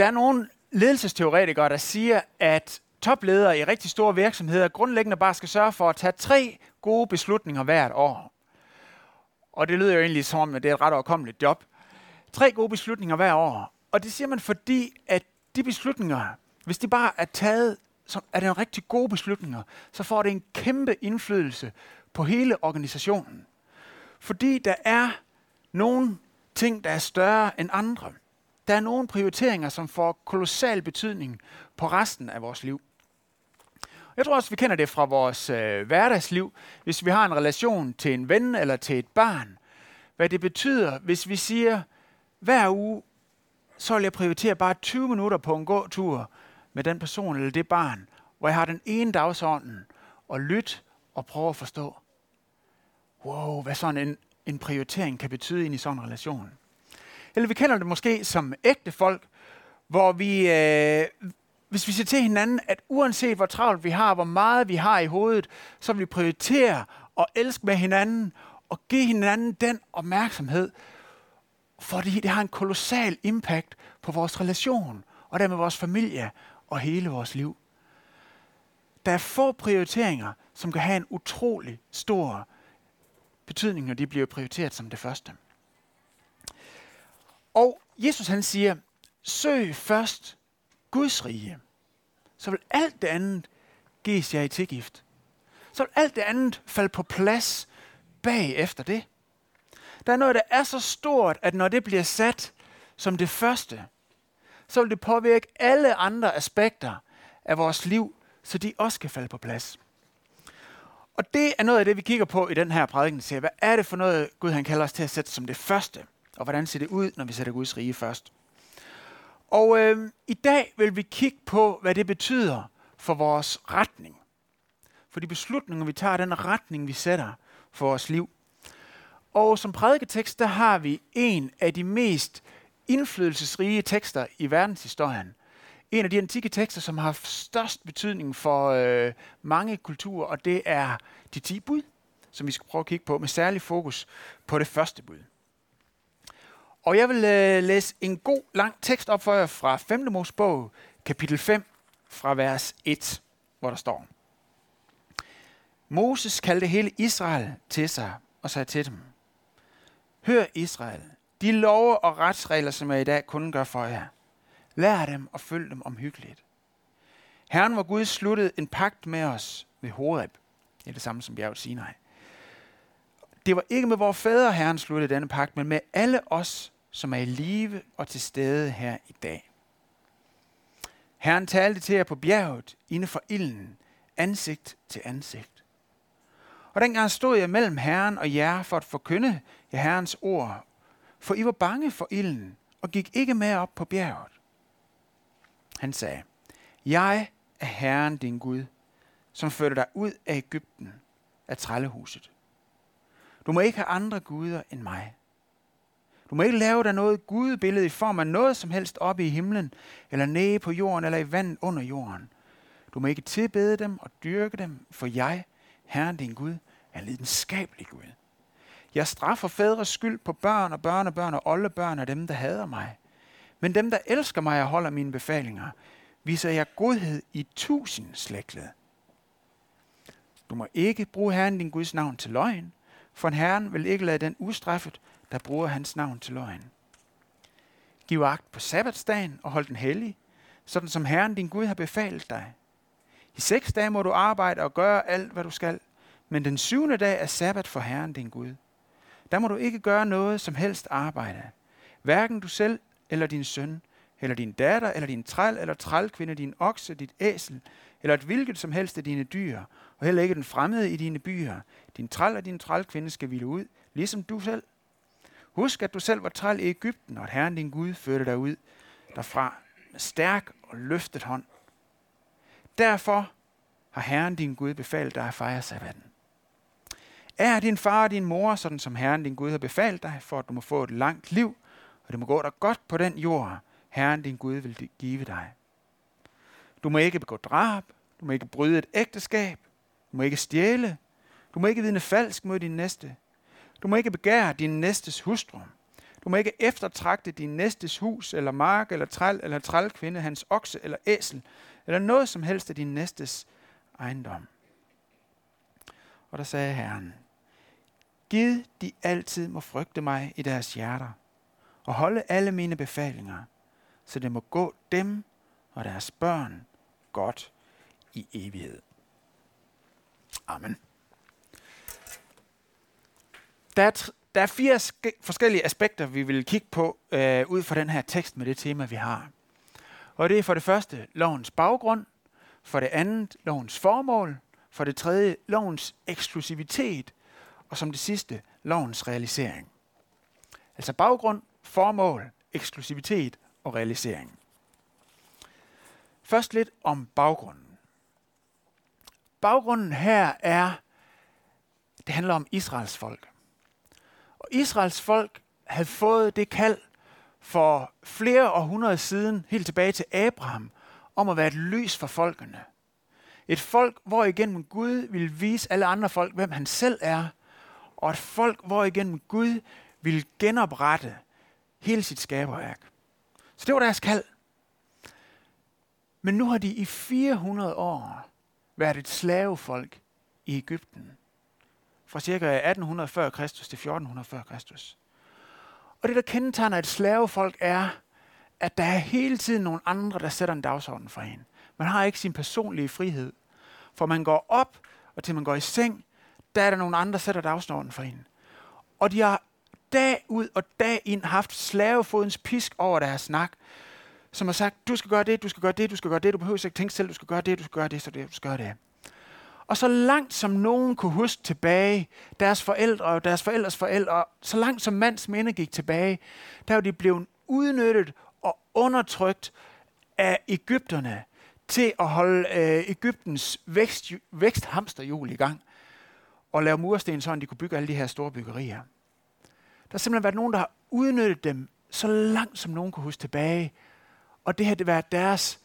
Der er nogle ledelsesteoretikere, der siger, at topledere i rigtig store virksomheder grundlæggende bare skal sørge for at tage tre gode beslutninger hvert år. Og det lyder jo egentlig som om, at det er et ret overkommeligt job. Tre gode beslutninger hver år. Og det siger man, fordi at de beslutninger, hvis de bare er taget, som er det en rigtig gode beslutninger, så får det en kæmpe indflydelse på hele organisationen. Fordi der er nogle ting, der er større end andre. Der er nogle prioriteringer, som får kolossal betydning på resten af vores liv. Jeg tror også, vi kender det fra vores øh, hverdagsliv, hvis vi har en relation til en ven eller til et barn. Hvad det betyder, hvis vi siger, hver uge, så vil jeg prioritere bare 20 minutter på en gåtur med den person eller det barn, hvor jeg har den ene dagsorden, og lyt og prøve at forstå. Wow, hvad sådan en, en prioritering kan betyde ind i sådan en relation. Eller vi kender det måske som ægte folk, hvor vi, øh, hvis vi siger til hinanden, at uanset hvor travlt vi har, hvor meget vi har i hovedet, så vil vi prioritere og elske med hinanden og give hinanden den opmærksomhed, fordi det har en kolossal impact på vores relation og dermed vores familie og hele vores liv. Der er få prioriteringer, som kan have en utrolig stor betydning, når de bliver prioriteret som det første. Og Jesus han siger, søg først Guds rige, så vil alt det andet gives jer i tilgift. Så vil alt det andet falde på plads bag efter det. Der er noget, der er så stort, at når det bliver sat som det første, så vil det påvirke alle andre aspekter af vores liv, så de også kan falde på plads. Og det er noget af det, vi kigger på i den her prædiken. Hvad er det for noget, Gud han kalder os til at sætte som det første? Og hvordan ser det ud, når vi sætter Guds rige først? Og øh, i dag vil vi kigge på, hvad det betyder for vores retning. For de beslutninger, vi tager, den retning, vi sætter for vores liv. Og som prædiketekst, der har vi en af de mest indflydelsesrige tekster i verdenshistorien. En af de antikke tekster, som har haft størst betydning for øh, mange kulturer, og det er de 10 bud, som vi skal prøve at kigge på, med særlig fokus på det første bud. Og jeg vil øh, læse en god lang tekst op for jer fra 5. Mosebog, kapitel 5, fra vers 1, hvor der står. Moses kaldte hele Israel til sig og sagde til dem, Hør Israel, de love og retsregler, som jeg i dag kun gør for jer. Lær dem og følg dem omhyggeligt. Herren var Gud sluttede en pagt med os ved Horeb. Det er det samme som bjerget Sinai. Det var ikke med vores fædre, Herren sluttede denne pagt, men med alle os, som er i live og til stede her i dag. Herren talte til jer på bjerget, inde for ilden, ansigt til ansigt. Og dengang stod jeg mellem Herren og jer for at forkynde jer Herrens ord, for I var bange for ilden og gik ikke med op på bjerget. Han sagde, Jeg er Herren din Gud, som førte dig ud af Ægypten, af trællehuset. Du må ikke have andre guder end mig. Du må ikke lave dig noget gudebillede i form af noget som helst oppe i himlen, eller nede på jorden, eller i vandet under jorden. Du må ikke tilbede dem og dyrke dem, for jeg, Herren din Gud, er en lidenskabelig Gud. Jeg straffer fædres skyld på børn og børn og børn og oldebørn af dem, der hader mig. Men dem, der elsker mig og holder mine befalinger, viser jeg godhed i tusind slægtled. Du må ikke bruge Herren din Guds navn til løgn, for Herren vil ikke lade den ustraffet, der bruger hans navn til løgn. Giv agt på sabbatsdagen og hold den hellig, sådan som Herren din Gud har befalet dig. I seks dage må du arbejde og gøre alt, hvad du skal, men den syvende dag er sabbat for Herren din Gud. Der må du ikke gøre noget som helst arbejde. Hverken du selv eller din søn, eller din datter, eller din træl, eller trælkvinde, din okse, dit æsel, eller et hvilket som helst af dine dyr, og heller ikke den fremmede i dine byer. Din træl og din trælkvinde skal hvile ud, ligesom du selv. Husk, at du selv var træl i Ægypten, og at Herren din Gud førte dig ud derfra med stærk og løftet hånd. Derfor har Herren din Gud befalet dig at fejre sabbaten. Er din far og din mor, sådan som Herren din Gud har befalt dig, for at du må få et langt liv, og det må gå dig godt på den jord, Herren din Gud vil give dig. Du må ikke begå drab, du må ikke bryde et ægteskab, du må ikke stjæle, du må ikke vidne falsk mod din næste, du må ikke begære din næstes hustru, Du må ikke eftertragte din næstes hus, eller mark, eller træl, eller trælkvinde, hans okse, eller æsel, eller noget som helst af din næstes ejendom. Og der sagde Herren, Gid de altid må frygte mig i deres hjerter, og holde alle mine befalinger, så det må gå dem og deres børn godt i evighed. Amen. Der er, der er fire forskellige aspekter, vi vil kigge på øh, ud fra den her tekst med det tema, vi har. Og det er for det første lovens baggrund, for det andet lovens formål, for det tredje lovens eksklusivitet, og som det sidste lovens realisering. Altså baggrund, formål, eksklusivitet og realisering. Først lidt om baggrunden. Baggrunden her er, det handler om Israels folk. Og Israels folk havde fået det kald for flere århundreder siden, helt tilbage til Abraham, om at være et lys for folkene. Et folk, hvor igennem Gud vil vise alle andre folk, hvem han selv er, og et folk, hvor igennem Gud vil genoprette hele sit skaberværk. Så det var deres kald. Men nu har de i 400 år været et slavefolk i Ægypten. Fra ca. 1800 før Kristus til 1400 før Kristus. Og det, der kendetegner et slavefolk, er, at der er hele tiden nogle andre, der sætter en dagsorden for en. Man har ikke sin personlige frihed. For man går op, og til man går i seng, der er der nogle andre, der sætter dagsordenen for en. Og de har dag ud og dag ind haft slavefodens pisk over deres snak, som har sagt, du skal gøre det, du skal gøre det, du skal gøre det, du behøver ikke tænke selv, du skal gøre det, du skal gøre det, så det, du skal gøre det. Og så langt som nogen kunne huske tilbage, deres forældre og deres forældres forældre, så langt som mands minde gik tilbage, der var de blevet udnyttet og undertrykt af Ægypterne til at holde øh, Ægyptens vækst, væksthamsterhjul i gang og lave mursten, så de kunne bygge alle de her store byggerier. Der har simpelthen været nogen, der har udnyttet dem så langt som nogen kunne huske tilbage, og det her, det var deres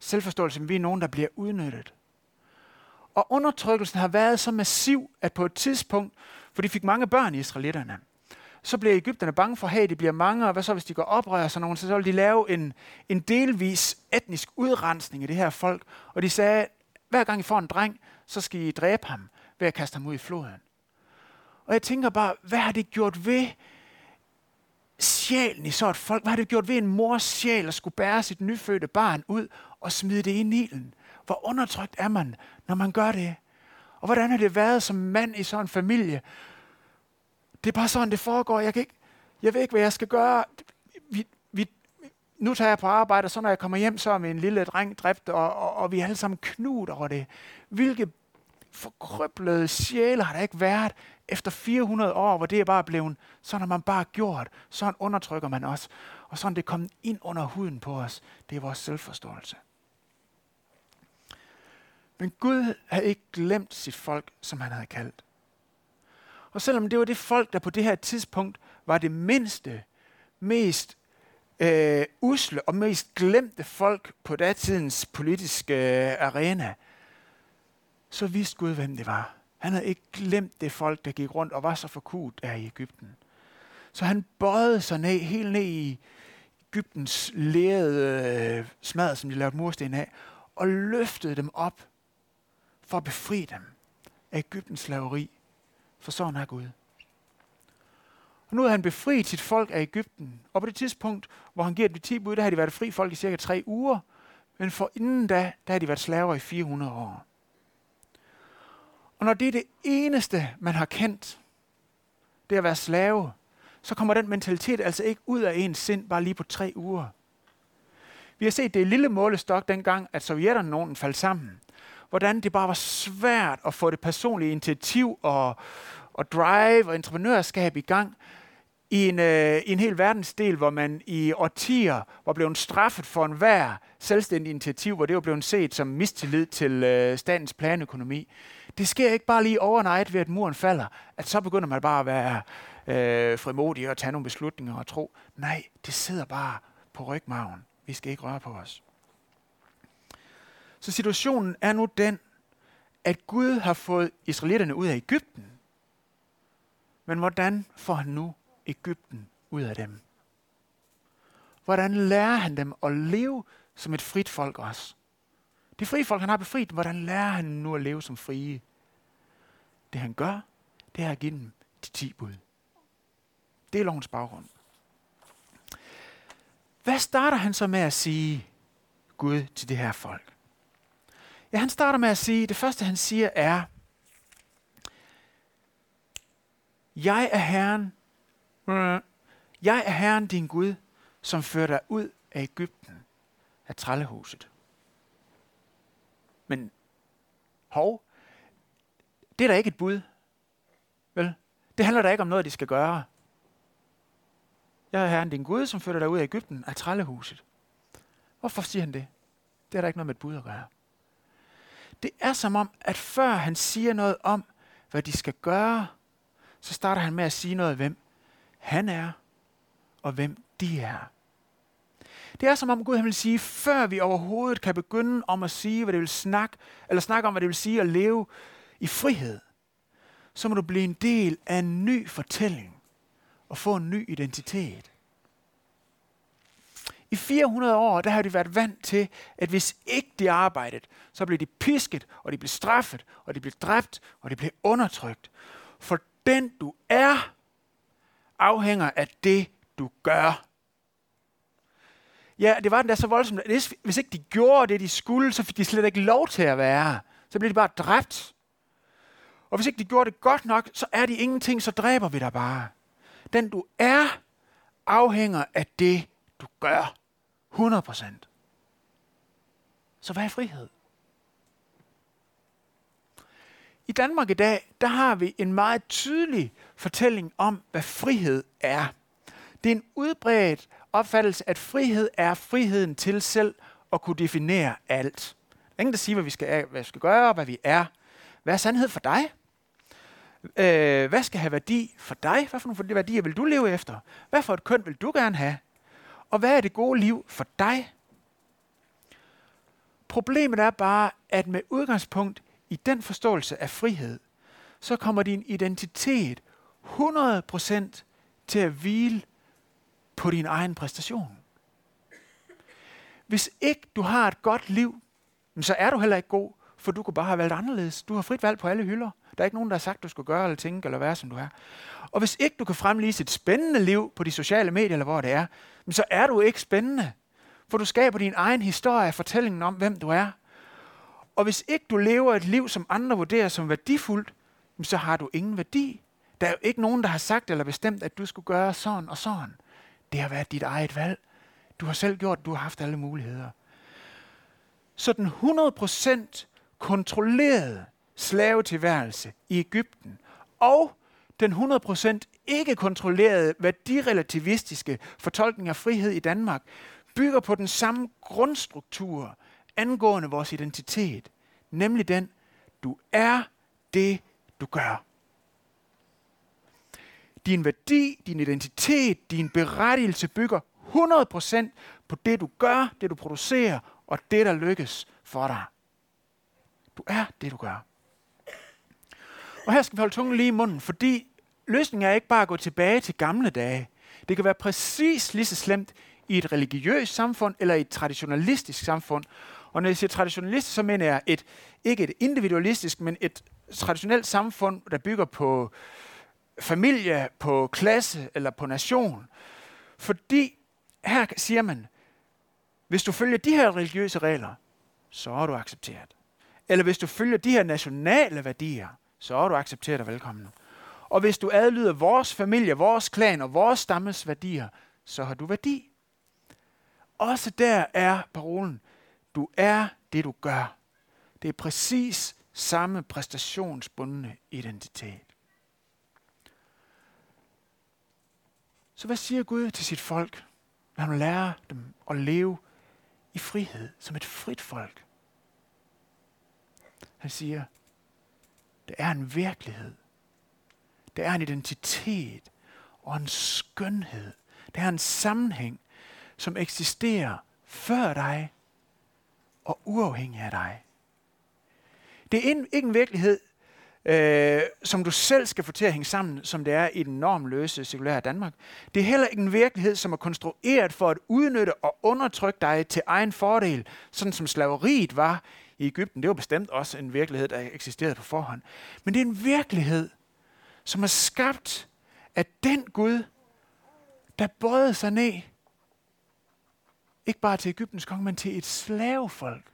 selvforståelse, at vi er nogen, der bliver udnyttet. Og undertrykkelsen har været så massiv, at på et tidspunkt, for de fik mange børn i israelitterne, så bliver Ægypterne bange for, at det bliver mange, og hvad så hvis de går oprør sådan nogen, så vil de lave en, en delvis etnisk udrensning af det her folk. Og de sagde, hver gang I får en dreng, så skal I dræbe ham ved at kaste ham ud i floden. Og jeg tænker bare, hvad har det gjort ved sjælen i så et folk? Hvad har det gjort ved en mors sjæl at skulle bære sit nyfødte barn ud og smide det i Nilen? Hvor undertrykt er man, når man gør det? Og hvordan har det været som mand i sådan en familie? Det er bare sådan, det foregår. Jeg, kan ikke, jeg ved ikke, hvad jeg skal gøre. Vi, vi, nu tager jeg på arbejde, og så når jeg kommer hjem, så er min lille dreng dræbt, og, og, og vi er alle sammen knudt over det. Hvilke forkrøblede sjæle har der ikke været efter 400 år, hvor det er bare blevet, sådan har man bare gjort, sådan undertrykker man os, og sådan det er kommet ind under huden på os, det er vores selvforståelse. Men Gud havde ikke glemt sit folk, som han havde kaldt. Og selvom det var det folk, der på det her tidspunkt var det mindste, mest øh, usle og mest glemte folk på datidens politiske øh, arena, så vidste Gud, hvem det var. Han havde ikke glemt det folk, der gik rundt og var så forkudt af i Ægypten. Så han bøjede sig ned, helt ned i Ægyptens lærede øh, smad, som de lavede mursten af, og løftede dem op for at befri dem af Ægyptens slaveri. For sådan er Gud. Og nu har han befriet sit folk af Ægypten. Og på det tidspunkt, hvor han giver dem de 10 bud, der har de været fri folk i cirka tre uger. Men for inden da, der har de været slaver i 400 år. Og når det er det eneste, man har kendt, det er at være slave, så kommer den mentalitet altså ikke ud af ens sind bare lige på tre uger. Vi har set det i lille målestok dengang, at sovjetterne nogen faldt sammen. Hvordan det bare var svært at få det personlige initiativ og, og drive og entreprenørskab i gang i en, øh, i en hel verdensdel, hvor man i årtier var blevet straffet for enhver selvstændig initiativ, hvor det var blevet set som mistillid til øh, statens planøkonomi. Det sker ikke bare lige overnight ved, at muren falder, at så begynder man bare at være øh, frimodig og tage nogle beslutninger og tro. Nej, det sidder bare på rygmagen. Vi skal ikke røre på os. Så situationen er nu den, at Gud har fået israelitterne ud af Ægypten. Men hvordan får han nu Ægypten ud af dem? Hvordan lærer han dem at leve som et frit folk også? Det frie folk, han har befriet, hvordan lærer han nu at leve som frie? Det han gør, det er at give dem de ti bud. Det er lovens baggrund. Hvad starter han så med at sige Gud til det her folk? Ja, han starter med at sige, det første han siger er, jeg er Herren, jeg er Herren din Gud, som fører dig ud af Ægypten, af trællehuset. Men hov, det er da ikke et bud. Vel? Det handler da ikke om noget, de skal gøre. Jeg er Herren din Gud, som fører dig ud af Ægypten, af trællehuset. Hvorfor siger han det? Det er der ikke noget med et bud at gøre. Det er som om, at før han siger noget om, hvad de skal gøre, så starter han med at sige noget om, hvem han er, og hvem de er. Det er som om Gud han vil sige, før vi overhovedet kan begynde om at sige, hvad det vil snakke, eller snakke om, hvad det vil sige at leve i frihed, så må du blive en del af en ny fortælling og få en ny identitet. I 400 år, der har de været vant til, at hvis ikke de arbejdede, så blev de pisket, og de blev straffet, og de blev dræbt, og de blev undertrykt. For den du er, afhænger af det, du gør. Ja, det var den der så voldsomt, at hvis ikke de gjorde det, de skulle, så fik de slet ikke lov til at være. Så blev de bare dræbt. Og hvis ikke de gjorde det godt nok, så er de ingenting, så dræber vi dig bare. Den du er, afhænger af det, du gør. 100 procent. Så hvad er frihed? I Danmark i dag, der har vi en meget tydelig fortælling om, hvad frihed er. Det er en udbredt opfattelse, at frihed er friheden til selv at kunne definere alt. Der er ingen, der siger, hvad vi skal, hvad vi skal gøre, hvad vi er. Hvad er sandhed for dig? Øh, hvad skal have værdi for dig? Hvad for nogle værdier vil du leve efter? Hvad for et køn vil du gerne have? Og hvad er det gode liv for dig? Problemet er bare, at med udgangspunkt i den forståelse af frihed, så kommer din identitet 100% til at hvile på din egen præstation. Hvis ikke du har et godt liv, så er du heller ikke god, for du kunne bare have valgt anderledes. Du har frit valg på alle hylder. Der er ikke nogen, der har sagt, du skal gøre eller tænke eller være, som du er. Og hvis ikke du kan fremvise et spændende liv på de sociale medier, eller hvor det er, så er du ikke spændende. For du skaber din egen historie, fortællingen om, hvem du er. Og hvis ikke du lever et liv, som andre vurderer som værdifuldt, så har du ingen værdi. Der er jo ikke nogen, der har sagt eller bestemt, at du skulle gøre sådan og sådan. Det har været dit eget valg. Du har selv gjort, du har haft alle muligheder. Så den 100% kontrollerede slavetilværelse i Ægypten og den 100% ikke kontrollerede værdirelativistiske fortolkning af frihed i Danmark bygger på den samme grundstruktur angående vores identitet, nemlig den, du er det, du gør. Din værdi, din identitet, din berettigelse bygger 100% på det, du gør, det du producerer, og det, der lykkes for dig. Du er det, du gør. Og her skal vi holde tungen lige i munden, fordi løsningen er ikke bare at gå tilbage til gamle dage. Det kan være præcis lige så slemt i et religiøst samfund eller i et traditionalistisk samfund. Og når jeg siger traditionalistisk, så mener jeg et, ikke et individualistisk, men et traditionelt samfund, der bygger på familie, på klasse eller på nation. Fordi her siger man, hvis du følger de her religiøse regler, så er du accepteret. Eller hvis du følger de her nationale værdier, så er du accepteret og velkommen. Og hvis du adlyder vores familie, vores klan og vores stammes værdier, så har du værdi. Også der er parolen, du er det, du gør. Det er præcis samme præstationsbundne identitet. Så hvad siger Gud til sit folk, når han lærer dem at leve i frihed, som et frit folk? Han siger, det er en virkelighed. Det er en identitet og en skønhed. Det er en sammenhæng, som eksisterer før dig og uafhængig af dig. Det er ikke en virkelighed, øh, som du selv skal få til at hænge sammen, som det er i den normløse sekulære Danmark. Det er heller ikke en virkelighed, som er konstrueret for at udnytte og undertrykke dig til egen fordel, sådan som slaveriet var i Ægypten. Det var bestemt også en virkelighed, der eksisterede på forhånd. Men det er en virkelighed, som er skabt af den Gud, der bøjede sig ned, ikke bare til Ægyptens konge, men til et slavefolk.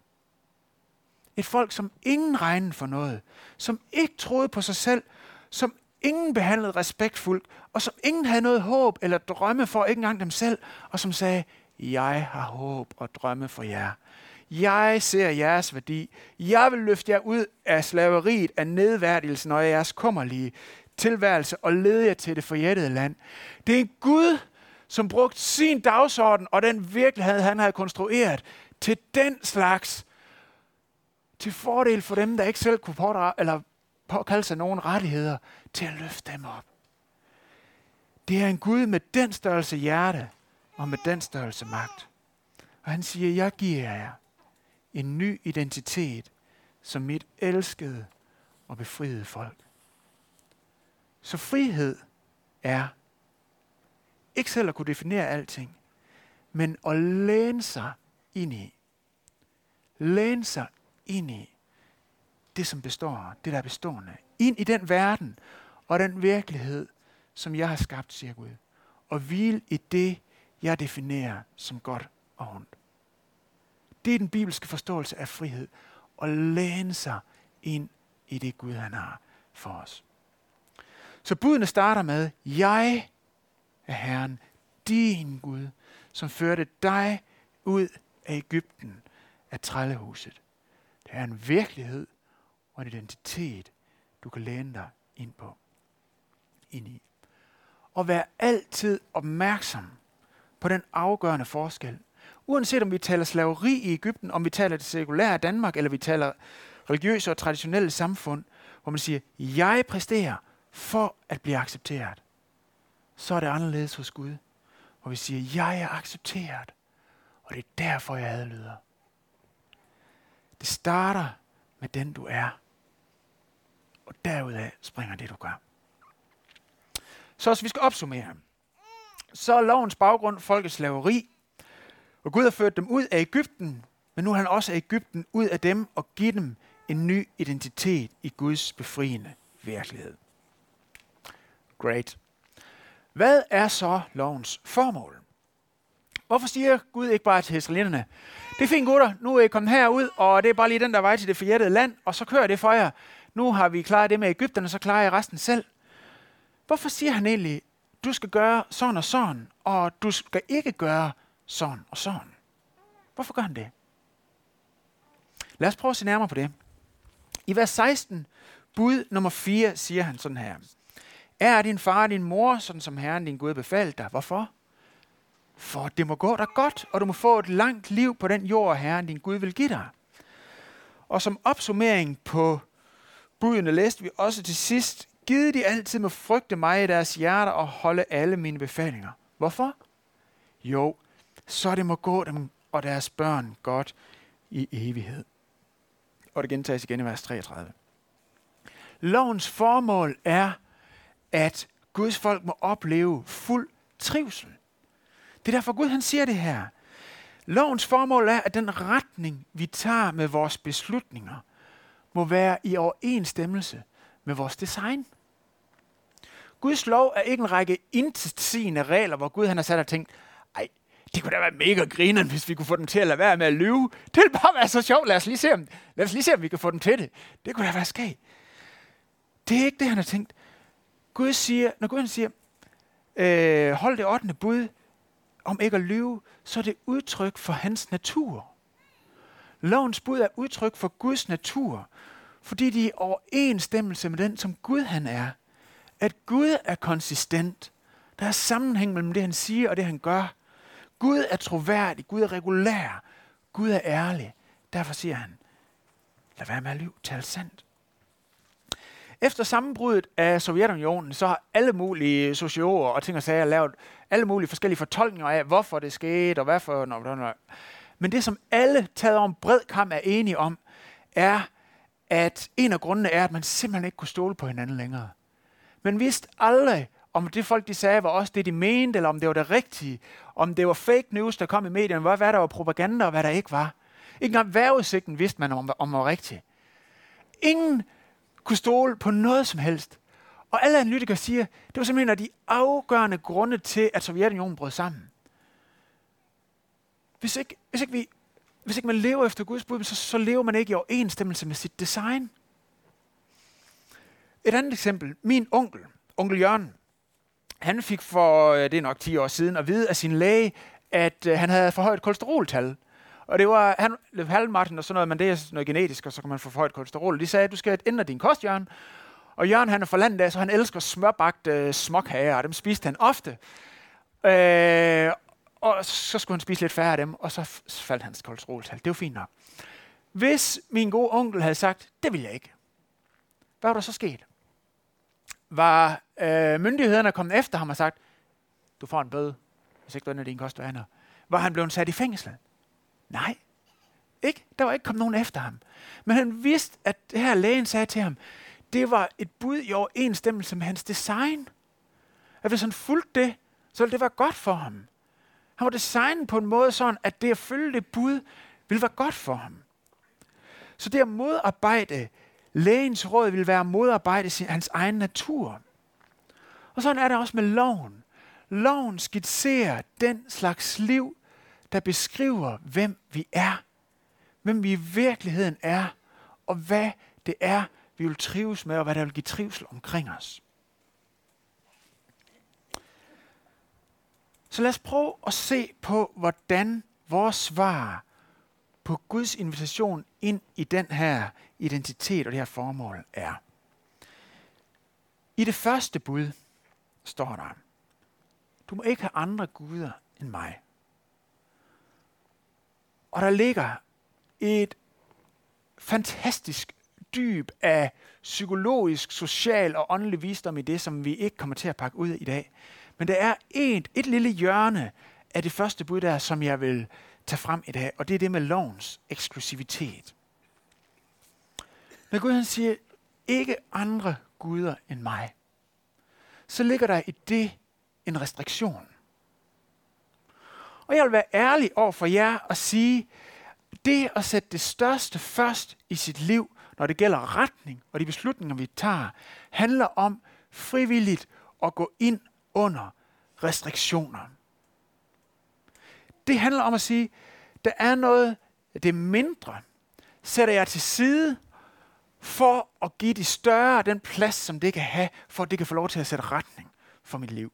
Et folk, som ingen regnede for noget, som ikke troede på sig selv, som ingen behandlede respektfuldt, og som ingen havde noget håb eller drømme for, ikke engang dem selv, og som sagde, jeg har håb og drømme for jer. Jeg ser jeres værdi. Jeg vil løfte jer ud af slaveriet, af nedværdigelsen og jeres kummerlige tilværelse og lede jer til det forjættede land. Det er en Gud, som brugte sin dagsorden og den virkelighed, han havde konstrueret, til den slags, til fordel for dem, der ikke selv kunne pådrage, eller påkalde sig nogen rettigheder, til at løfte dem op. Det er en Gud med den størrelse hjerte og med den størrelse magt. Og han siger, jeg giver jer en ny identitet som mit elskede og befriede folk. Så frihed er ikke selv at kunne definere alting, men at læne sig ind i. Læne sig ind i det, som består, det der er bestående. Ind i den verden og den virkelighed, som jeg har skabt, siger Gud. Og hvile i det, jeg definerer som godt og ondt. Det er den bibelske forståelse af frihed. Og læne sig ind i det Gud, han har for os. Så budene starter med, jeg er Herren, din Gud, som førte dig ud af Ægypten, af trællehuset. Det er en virkelighed og en identitet, du kan læne dig ind på. Ind i. Og vær altid opmærksom på den afgørende forskel. Uanset om vi taler slaveri i Ægypten, om vi taler det sekulære Danmark, eller vi taler religiøse og traditionelle samfund, hvor man siger, jeg præsterer for at blive accepteret så er det anderledes hos Gud. Hvor vi siger, jeg er accepteret, og det er derfor, jeg adlyder. Det starter med den, du er. Og derudaf springer det, du gør. Så hvis vi skal opsummere, så er lovens baggrund folkets slaveri, og Gud har ført dem ud af Ægypten, men nu har han også af Ægypten ud af dem og givet dem en ny identitet i Guds befriende virkelighed. Great. Hvad er så lovens formål? Hvorfor siger Gud ikke bare til israelitterne, det er fint gutter, nu er I kommet herud, og det er bare lige den der vej til det forjættede land, og så kører det for jer. Nu har vi klaret det med Ægypterne, så klarer jeg resten selv. Hvorfor siger han egentlig, du skal gøre sådan og sådan, og du skal ikke gøre sådan og sådan? Hvorfor gør han det? Lad os prøve at se nærmere på det. I vers 16, bud nummer 4, siger han sådan her. Er din far og din mor, sådan som Herren din Gud befalte dig? Hvorfor? For det må gå dig godt, og du må få et langt liv på den jord, Herren din Gud vil give dig. Og som opsummering på budene læste vi også til sidst, Gid de altid må frygte mig i deres hjerter og holde alle mine befalinger. Hvorfor? Jo, så det må gå dem og deres børn godt i evighed. Og det gentages igen i vers 33. Lovens formål er at Guds folk må opleve fuld trivsel. Det er derfor Gud han siger det her. Lovens formål er, at den retning, vi tager med vores beslutninger, må være i overensstemmelse med vores design. Guds lov er ikke en række intetsigende regler, hvor Gud han har sat og tænkt, det kunne da være mega grineren, hvis vi kunne få dem til at lade være med at lyve. Det ville bare være så sjovt. Lad os lige se, om, lad os lige se, om vi kan få dem til det. Det kunne da være skægt. Det er ikke det, han har tænkt. Gud siger, når Gud siger, øh, hold det 8. bud om ikke at lyve, så er det udtryk for hans natur. Lovens bud er udtryk for Guds natur, fordi de er i overensstemmelse med den, som Gud han er. At Gud er konsistent. Der er sammenhæng mellem det, han siger og det, han gør. Gud er troværdig. Gud er regulær. Gud er ærlig. Derfor siger han, lad være med at lyve, tal sandt. Efter sammenbruddet af Sovjetunionen, så har alle mulige sociologer og ting og sager lavet alle mulige forskellige fortolkninger af, hvorfor det skete, og hvorfor... Nå, nå, nå. Men det, som alle taget om bred kamp er enige om, er, at en af grundene er, at man simpelthen ikke kunne stole på hinanden længere. Man vidste aldrig, om det folk de sagde var også det, de mente, eller om det var det rigtige, om det var fake news, der kom i medierne, hvad, hvad der var propaganda, og hvad der ikke var. Ikke engang vejrudsigten vidste man, om, om var rigtigt. Ingen kunne stole på noget som helst. Og alle analytikere siger, det var simpelthen en af de afgørende grunde til, at Sovjetunionen brød sammen. Hvis ikke, hvis ikke, vi, hvis ikke man lever efter Guds bud, så, så lever man ikke i overensstemmelse med sit design. Et andet eksempel. Min onkel, onkel Jørgen, han fik for, øh, det er nok 10 år siden, at vide af sin læge, at øh, han havde for højt kolesteroltal. Og det var, han løb halvmarten og sådan noget, men det er noget genetisk, og så kan man få for højt kolesterol. De sagde, at du skal ændre din kost, Jørgen. Og Jørgen han er fra landet af, så han elsker smørbagt øh, og dem spiste han ofte. Øh, og så skulle han spise lidt færre af dem, og så faldt hans kolesteroltal. Det var fint nok. Hvis min gode onkel havde sagt, det vil jeg ikke, hvad var der så sket? Var øh, myndighederne kommet efter ham og sagt, du får en bøde, hvis ikke du ender og kostvaner. Var han blevet sat i fængsel? Nej. Ikke? Der var ikke kommet nogen efter ham. Men han vidste, at det her lægen sagde til ham, det var et bud i overensstemmelse med hans design. At hvis han fulgte det, så ville det være godt for ham. Han var designet på en måde sådan, at det at følge det bud ville være godt for ham. Så det at modarbejde lægens råd vil være at modarbejde hans egen natur. Og sådan er det også med loven. Loven skitserer den slags liv, der beskriver, hvem vi er. Hvem vi i virkeligheden er, og hvad det er, vi vil trives med, og hvad der vil give trivsel omkring os. Så lad os prøve at se på, hvordan vores svar på Guds invitation ind i den her identitet og det her formål er. I det første bud står der, du må ikke have andre guder end mig. Og der ligger et fantastisk dyb af psykologisk, social og åndelig visdom i det, som vi ikke kommer til at pakke ud i dag. Men der er et, et lille hjørne af det første bud der, som jeg vil tage frem i dag, og det er det med lovens eksklusivitet. Når Gud han siger, ikke andre guder end mig, så ligger der i det en restriktion. Og jeg vil være ærlig over for jer og sige, det at sætte det største først i sit liv, når det gælder retning og de beslutninger, vi tager, handler om frivilligt at gå ind under restriktioner. Det handler om at sige, der er noget, det mindre, sætter jeg til side for at give det større den plads, som det kan have, for at det kan få lov til at sætte retning for mit liv.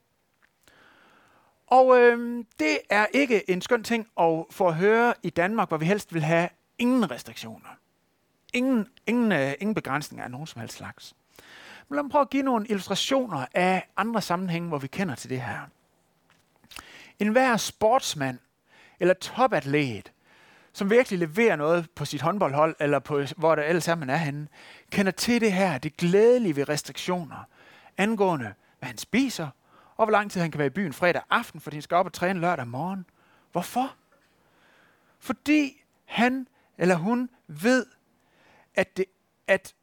Og øh, det er ikke en skøn ting at få at høre i Danmark, hvor vi helst vil have ingen restriktioner. Ingen, ingen, øh, ingen begrænsninger af nogen som helst slags. Men lad mig prøve at give nogle illustrationer af andre sammenhænge, hvor vi kender til det her. En hver sportsmand eller topatlet, som virkelig leverer noget på sit håndboldhold, eller på, hvor der ellers er, man er henne, kender til det her, det glædelige ved restriktioner, angående hvad han spiser, og hvor lang tid han kan være i byen fredag aften, fordi han skal op og træne lørdag morgen. Hvorfor? Fordi han eller hun ved, at, det, at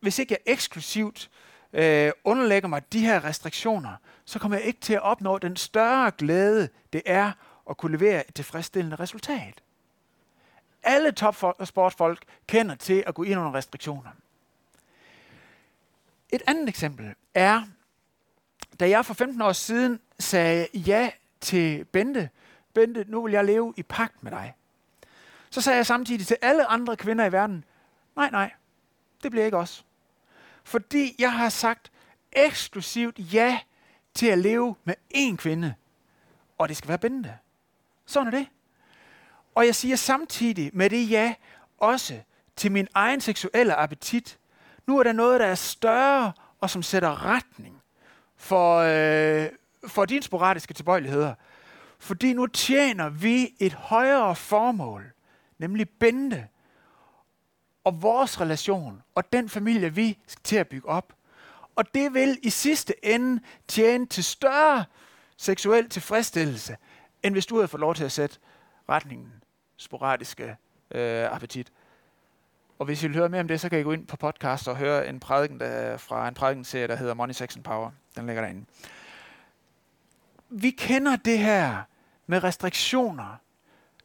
hvis ikke jeg eksklusivt øh, underlægger mig de her restriktioner, så kommer jeg ikke til at opnå den større glæde, det er at kunne levere et tilfredsstillende resultat. Alle topsportsfolk kender til at gå ind under restriktioner. Et andet eksempel er, da jeg for 15 år siden sagde ja til Bente, Bente, nu vil jeg leve i pagt med dig. Så sagde jeg samtidig til alle andre kvinder i verden, nej, nej, det bliver ikke os. Fordi jeg har sagt eksklusivt ja til at leve med én kvinde, og det skal være Bente. Sådan er det. Og jeg siger samtidig med det ja også til min egen seksuelle appetit. Nu er der noget, der er større og som sætter retning for, øh, for dine sporadiske tilbøjeligheder. Fordi nu tjener vi et højere formål, nemlig binde og vores relation og den familie, vi skal til at bygge op. Og det vil i sidste ende tjene til større seksuel tilfredsstillelse, end hvis du havde fået lov til at sætte retningen sporadiske øh, appetit. Og hvis I vil høre mere om det, så kan I gå ind på podcast og høre en prædiken der, fra en prædikenserie, der hedder Money, Sex and Power. Den ligger derinde. Vi kender det her med restriktioner,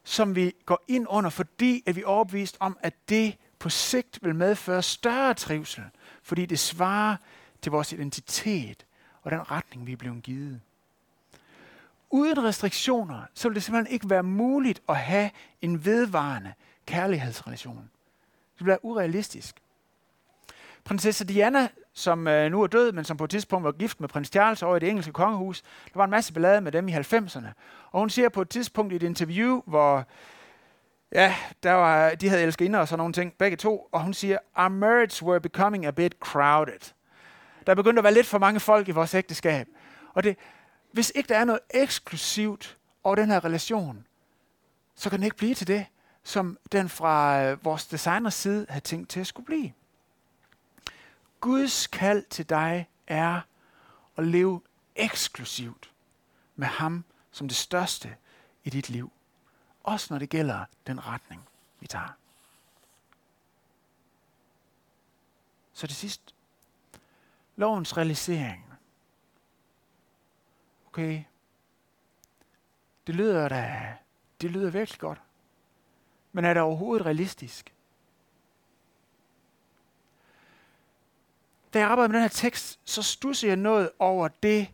som vi går ind under, fordi at vi er overbevist om, at det på sigt vil medføre større trivsel, fordi det svarer til vores identitet og den retning, vi er blevet givet. Uden restriktioner, så vil det simpelthen ikke være muligt at have en vedvarende kærlighedsrelation. Det bliver urealistisk. Prinsesse Diana, som øh, nu er død, men som på et tidspunkt var gift med prins Charles over i det engelske kongehus, der var en masse ballade med dem i 90'erne. Og hun siger på et tidspunkt i et interview, hvor ja, der var, de havde elsket og sådan nogle ting, begge to, og hun siger, our marriage were becoming a bit crowded. Der begyndte at være lidt for mange folk i vores ægteskab. Og det, hvis ikke der er noget eksklusivt over den her relation, så kan den ikke blive til det som den fra øh, vores designers side havde tænkt til at skulle blive. Guds kald til dig er at leve eksklusivt med ham som det største i dit liv. Også når det gælder den retning, vi tager. Så det sidste. Lovens realisering. Okay. Det lyder da, det lyder virkelig godt. Men er det overhovedet realistisk? Da jeg arbejder med den her tekst, så stussede jeg noget over det,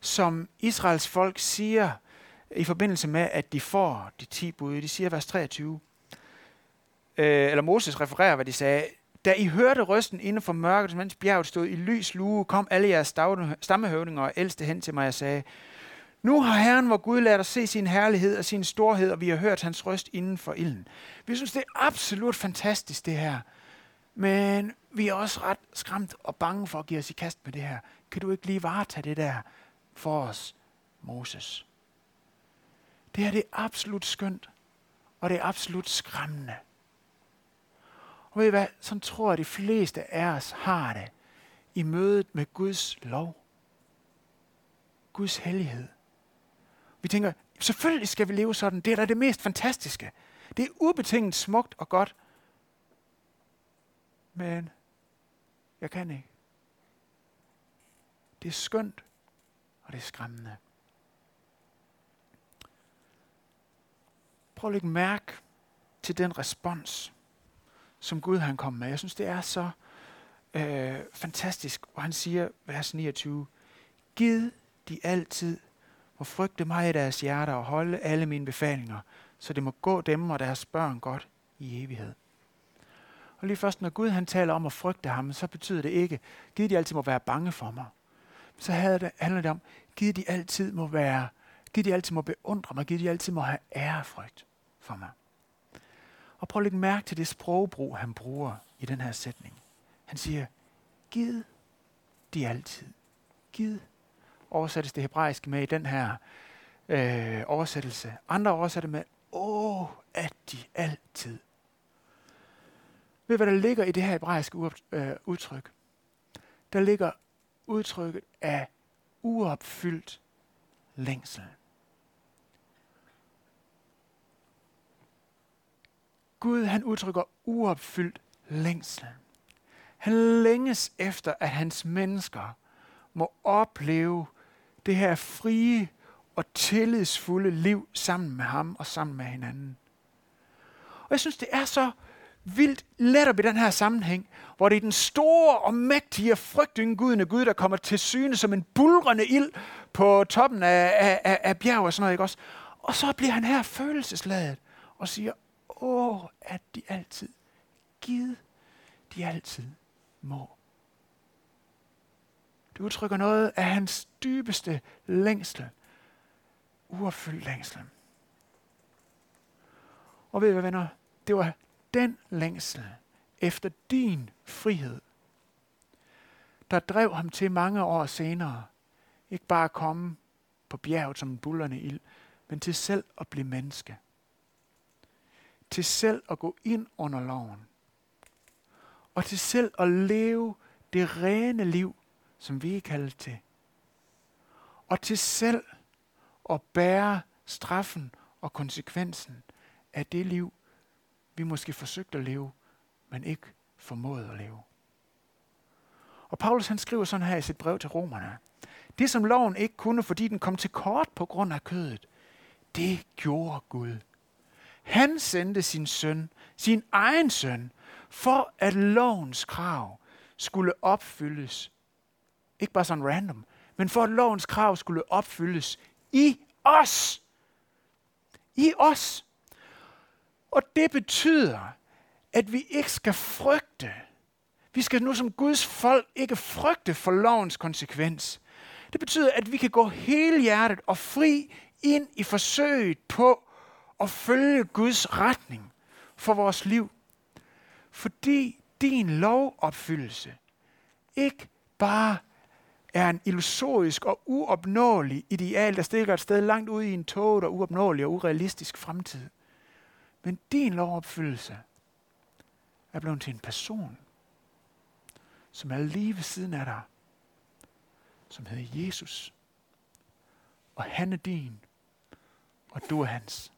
som Israels folk siger i forbindelse med, at de får de 10 bud. De siger vers 23. Øh, eller Moses refererer, hvad de sagde. Da I hørte røsten inden for mørket, mens bjerget stod i lys lue, kom alle jeres stammehøvdinger og ældste hen til mig og sagde, nu har Herren, hvor Gud, lader os se sin herlighed og sin storhed, og vi har hørt hans røst inden for ilden. Vi synes, det er absolut fantastisk, det her. Men vi er også ret skræmt og bange for at give os i kast med det her. Kan du ikke lige varetage det der for os, Moses? Det her det er absolut skønt, og det er absolut skræmmende. Og ved I hvad? Sådan tror jeg, at de fleste af os har det i mødet med Guds lov. Guds hellighed. Vi tænker, selvfølgelig skal vi leve sådan. Det er da det mest fantastiske. Det er ubetinget smukt og godt. Men jeg kan ikke. Det er skønt, og det er skræmmende. Prøv at lægge mærke til den respons, som Gud han kom med. Jeg synes, det er så øh, fantastisk, hvor han siger, vers 29, Gid de altid må frygte mig i deres hjerter og holde alle mine befalinger, så det må gå dem og deres børn godt i evighed. Og lige først, når Gud han taler om at frygte ham, så betyder det ikke, giv de altid må være bange for mig. Så det, handler det om, giv de altid må være, giv de altid må beundre mig, giv de altid må have ærefrygt for mig. Og prøv at lægge mærke til det sprogbrug, han bruger i den her sætning. Han siger, giv de altid. Giv oversættes det hebraiske med i den her øh, oversættelse. Andre oversætter med, åh, at de altid. Ved hvad der ligger i det her hebraiske øh, udtryk? Der ligger udtrykket af uopfyldt længsel. Gud han udtrykker uopfyldt længsel. Han længes efter, at hans mennesker må opleve det her frie og tillidsfulde liv sammen med ham og sammen med hinanden. Og jeg synes, det er så vildt lettere i den her sammenhæng, hvor det er den store og mægtige og frygtindgudende Gud, der kommer til syne som en bulrende ild på toppen af, af, af bjerg og sådan noget, ikke også? Og så bliver han her følelsesladet og siger, åh, at de altid, givet de altid må. Det udtrykker noget af hans dybeste længsel. Uopfyldt længsel. Og ved I hvad, venner? Det var den længsel efter din frihed, der drev ham til mange år senere, ikke bare at komme på bjerget som en bullerne ild, men til selv at blive menneske. Til selv at gå ind under loven. Og til selv at leve det rene liv, som vi er kaldet til. Og til selv at bære straffen og konsekvensen af det liv, vi måske forsøgte at leve men ikke formåede at leve. Og Paulus han skriver sådan her i sit brev til romerne. Det som loven ikke kunne, fordi den kom til kort på grund af kødet, det gjorde Gud. Han sendte sin søn, sin egen søn, for at lovens krav skulle opfyldes. Ikke bare sådan random, men for at lovens krav skulle opfyldes i os. I os. Og det betyder, at vi ikke skal frygte. Vi skal nu som Guds folk ikke frygte for lovens konsekvens. Det betyder, at vi kan gå hele hjertet og fri ind i forsøget på at følge Guds retning for vores liv. Fordi din lovopfyldelse ikke bare er en illusorisk og uopnåelig ideal, der stikker et sted langt ude i en tåget og uopnåelig og urealistisk fremtid. Men din lovopfyldelse er blevet til en person, som er lige ved siden af dig, som hedder Jesus. Og han er din, og du er hans.